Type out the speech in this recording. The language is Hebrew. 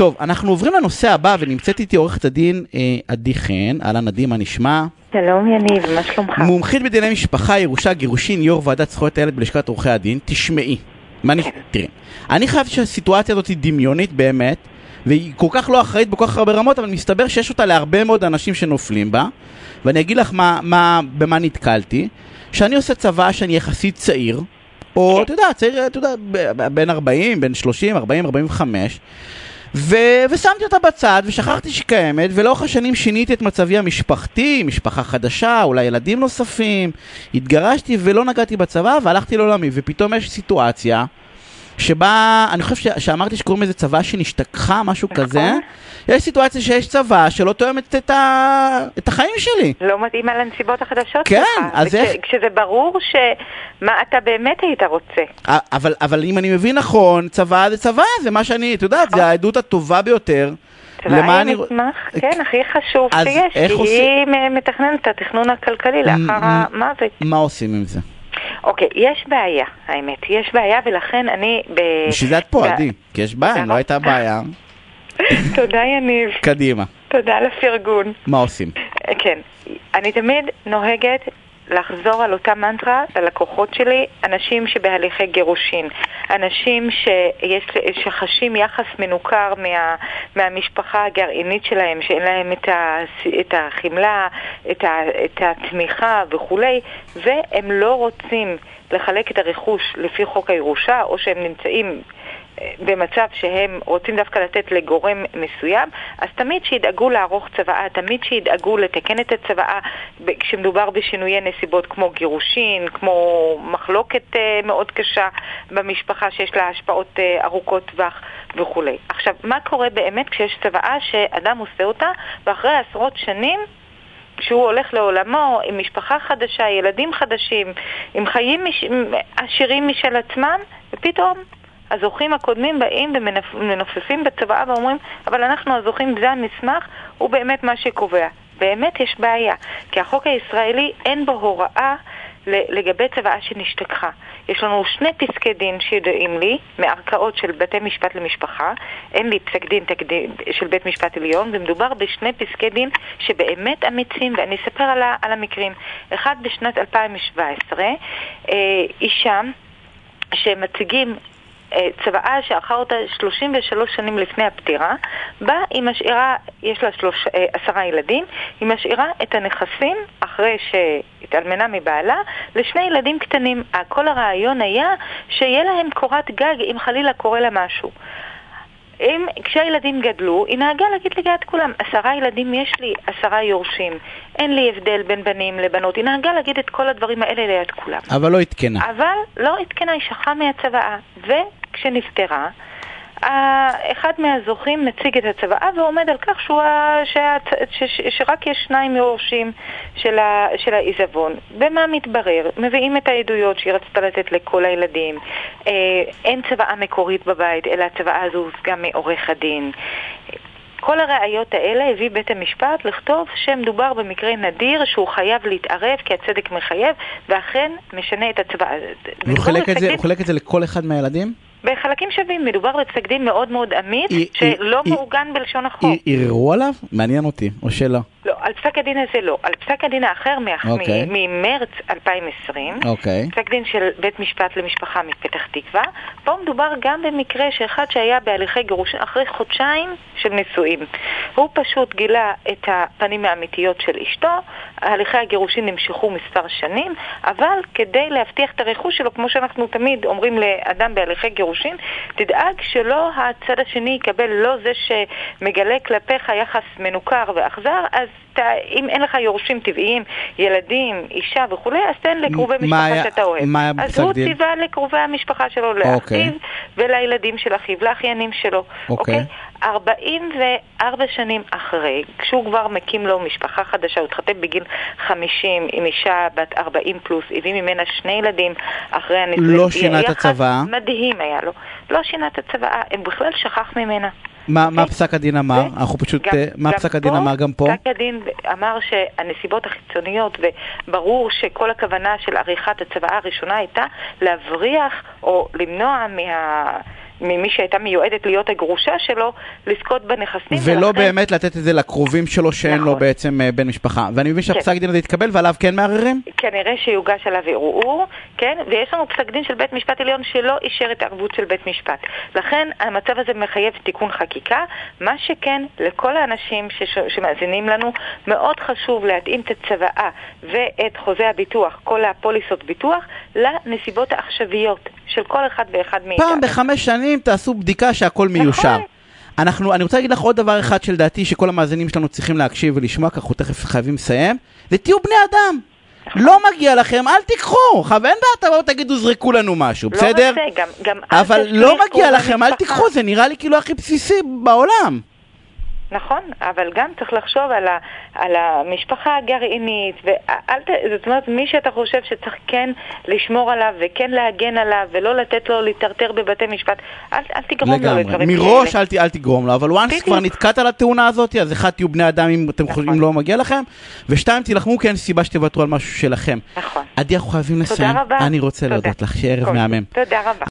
טוב, אנחנו עוברים לנושא הבא, ונמצאת איתי עורכת הדין אה, עדי חן, אהלן עדי, מה נשמע? שלום יניב, מה שלומך? מומחית בדיני משפחה, ירושה, גירושין, יו"ר ועדת זכויות הילד בלשכת עורכי הדין, תשמעי. מה נ... תראי, אני חייב שהסיטואציה הזאת היא דמיונית באמת, והיא כל כך לא אחראית בכל כך הרבה רמות, אבל מסתבר שיש אותה להרבה מאוד אנשים שנופלים בה, ואני אגיד לך מה, מה, במה נתקלתי. שאני עושה צבא שאני יחסית צעיר, או כן. אתה יודע, צעיר, אתה יודע, בין 40, בין 30, 40, 45, ו- ושמתי אותה בצד ושכחתי שהיא קיימת, ולאורך השנים שיניתי את מצבי המשפחתי, משפחה חדשה, אולי ילדים נוספים, התגרשתי ולא נגעתי בצבא והלכתי לעולמי, ופתאום יש סיטואציה שבה, אני חושב ש- שאמרתי שקוראים לזה צבא שנשתכחה, משהו נכון. כזה, יש סיטואציה שיש צבא שלא תואמת את, ה- את החיים שלי. לא מתאימה לנסיבות החדשות כן, שלך. אז וכש- איך- כשזה ברור שמה אתה באמת היית רוצה. אבל, אבל אם אני מבין נכון, צבא זה צבא, זה מה שאני, את יודעת, זה העדות הטובה ביותר. למה אני- מסמך, כן, הכי חשוב שיש, כי עושים- היא מתכננת את התכנון הכלכלי לאחר המוות. מה עושים עם זה? אוקיי, יש בעיה, האמת, יש בעיה, ולכן אני... בשביל זה את פה, עדי, כי יש בעיה, אם לא הייתה בעיה, תודה יניב, קדימה, תודה על הפרגון. מה עושים? כן, אני תמיד נוהגת לחזור על אותה מנטרה ללקוחות שלי, אנשים שבהליכי גירושין, אנשים שיש, שחשים יחס מנוכר מה, מהמשפחה הגרעינית שלהם, שאין להם את, ה, את החמלה, את, ה, את התמיכה וכולי, והם לא רוצים לחלק את הרכוש לפי חוק הירושה, או שהם נמצאים במצב שהם רוצים דווקא לתת לגורם מסוים, אז תמיד שידאגו לערוך צוואה, תמיד שידאגו לתקן את הצוואה כשמדובר בשינויי נסיבות כמו גירושין, כמו מחלוקת אה, מאוד קשה במשפחה שיש לה השפעות אה, ארוכות טווח וכולי. עכשיו, מה קורה באמת כשיש צוואה שאדם עושה אותה ואחרי עשרות שנים כשהוא הולך לעולמו עם משפחה חדשה, ילדים חדשים, עם חיים מש... עשירים משל עצמם, ופתאום הזוכים הקודמים באים ומנופפים בצוואה ואומרים, אבל אנחנו הזוכים, זה המסמך, הוא באמת מה שקובע. באמת יש בעיה, כי החוק הישראלי אין בו הוראה לגבי צוואה שנשתכחה. יש לנו שני פסקי דין שידועים לי, מערכאות של בתי משפט למשפחה, אין לי פסק דין תקדים של בית משפט עליון, ומדובר בשני פסקי דין שבאמת אמיצים, ואני אספר על, על המקרים. אחד בשנת 2017, אה, אישה שמציגים צוואה שערכה אותה 33 שנים לפני הפטירה, בה היא משאירה, יש לה שלוש, אה, עשרה ילדים, היא משאירה את הנכסים אחרי שהתאלמנה מבעלה לשני ילדים קטנים. אה, כל הרעיון היה שיהיה להם קורת גג אם חלילה קורה לה משהו. אם, כשהילדים גדלו, היא נהגה להגיד ליד כולם, עשרה ילדים יש לי, עשרה יורשים. אין לי הבדל בין בנים לבנות. היא נהגה להגיד את כל הדברים האלה ליד כולם. אבל לא עדכנה. אבל לא עדכנה, היא שכחה מהצוואה. ה- אחד מהזוכים מציג את הצוואה ועומד על כך שהוא, שהצ- ש- ש- שרק יש שניים יורשים של, ה- של העיזבון. ומה מתברר? מביאים את העדויות שהיא רצתה לתת לכל הילדים. אה, אין צוואה מקורית בבית, אלא הצוואה הזו הושגה מעורך הדין. כל הראיות האלה הביא בית המשפט לכתוב שמדובר במקרה נדיר שהוא חייב להתערב כי הצדק מחייב ואכן משנה את הצבעה. הוא חילק את זה- הוא חילק את זה לכל אחד מהילדים? בחלקים שווים, מדובר בפסק דין מאוד מאוד אמיץ, שלא מעוגן בלשון החוק. ער- ערערו עליו? מעניין אותי, או שלא. על פסק הדין הזה לא. על פסק הדין האחר מה- אוקיי. מ- ממרץ 2020, אוקיי. פסק דין של בית משפט למשפחה מפתח תקווה, פה מדובר גם במקרה שאחד שהיה בהליכי גירושין אחרי חודשיים של נישואים. הוא פשוט גילה את הפנים האמיתיות של אשתו, הליכי הגירושין נמשכו מספר שנים, אבל כדי להבטיח את הרכוש שלו, כמו שאנחנו תמיד אומרים לאדם בהליכי גירושין, תדאג שלא הצד השני יקבל לא זה שמגלה כלפיך יחס מנוכר ואכזר, אז ת, אם אין לך יורשים טבעיים, ילדים, אישה וכולי, אז תן לקרובי משפחה שאתה אוהב. מה היה אז הוא? ציווה לקרובי המשפחה שלו, אוקיי. לאחיו ולילדים של אחיו, לאחיינים שלו. אוקיי. 44 שנים אחרי, כשהוא כבר מקים לו משפחה חדשה, הוא התחתן בגיל 50 עם אישה בת 40 פלוס, הביא ממנה שני ילדים אחרי הנישואים. לא שינה את הצוואה? מדהים היה לו. לא שינה את הוא בכלל שכח ממנה. מה מה אוקיי. פסק הדין אמר? ו- אנחנו פשוט, גם- אה, מה גם פסק הדין פה- אמר גם פה? פסק הדין אמר שהנסיבות החיצוניות, וברור שכל הכוונה של עריכת הצוואה הראשונה הייתה להבריח או למנוע מה... ממי שהייתה מיועדת להיות הגרושה שלו, לזכות בנכסים. ולא ולכן... באמת לתת את זה לקרובים שלו שאין נכון. לו בעצם אה, בן משפחה. ואני מבין שהפסק דין הזה יתקבל ועליו כן מערערים? כנראה שיוגש עליו ערעור, כן? ויש לנו פסק דין של בית משפט עליון שלא אישר את הערבות של בית משפט. לכן המצב הזה מחייב תיקון חקיקה. מה שכן, לכל האנשים שש... שמאזינים לנו, מאוד חשוב להתאים את הצוואה ואת חוזה הביטוח, כל הפוליסות ביטוח, לנסיבות העכשוויות של כל אחד ואחד מאיתנו. פעם בחמש שנים תעשו בדיקה שהכל מיושר. אנחנו, אני רוצה להגיד לך עוד דבר אחד שלדעתי שכל המאזינים שלנו צריכים להקשיב ולשמוע, כי אנחנו תכף חייבים לסיים, ותהיו בני אדם. לא מגיע לכם, אל תיקחו. חב, אין בעיה, תבואו תגידו זרקו לנו משהו, לא בסדר? רק זה, גם, גם אבל לא מגיע לכם, אל. תיקחו, זה נראה לי כאילו הכי בסיסי בעולם. נכון, אבל גם צריך לחשוב על, ה, על המשפחה הגרעינית, ואל ת... זאת אומרת, מי שאתה חושב שצריך כן לשמור עליו וכן להגן עליו ולא לתת לו להיטרטר בבתי משפט, אל, אל תגרום לו לגמרי. לדברים מראש כאלה. אל, ת- אל תגרום לו, אבל once. כבר נתקעת על התאונה הזאת, אז אחד, תהיו בני אדם אם אתם נכון. חושבים לא מגיע לכם, ושתיים, תילחמו כי אין סיבה שתוותרו על משהו שלכם. נכון. עדי, אנחנו חייבים לסיים. תודה רבה. אני רוצה תודה. להודות לך, שערב מהמם. תודה רבה.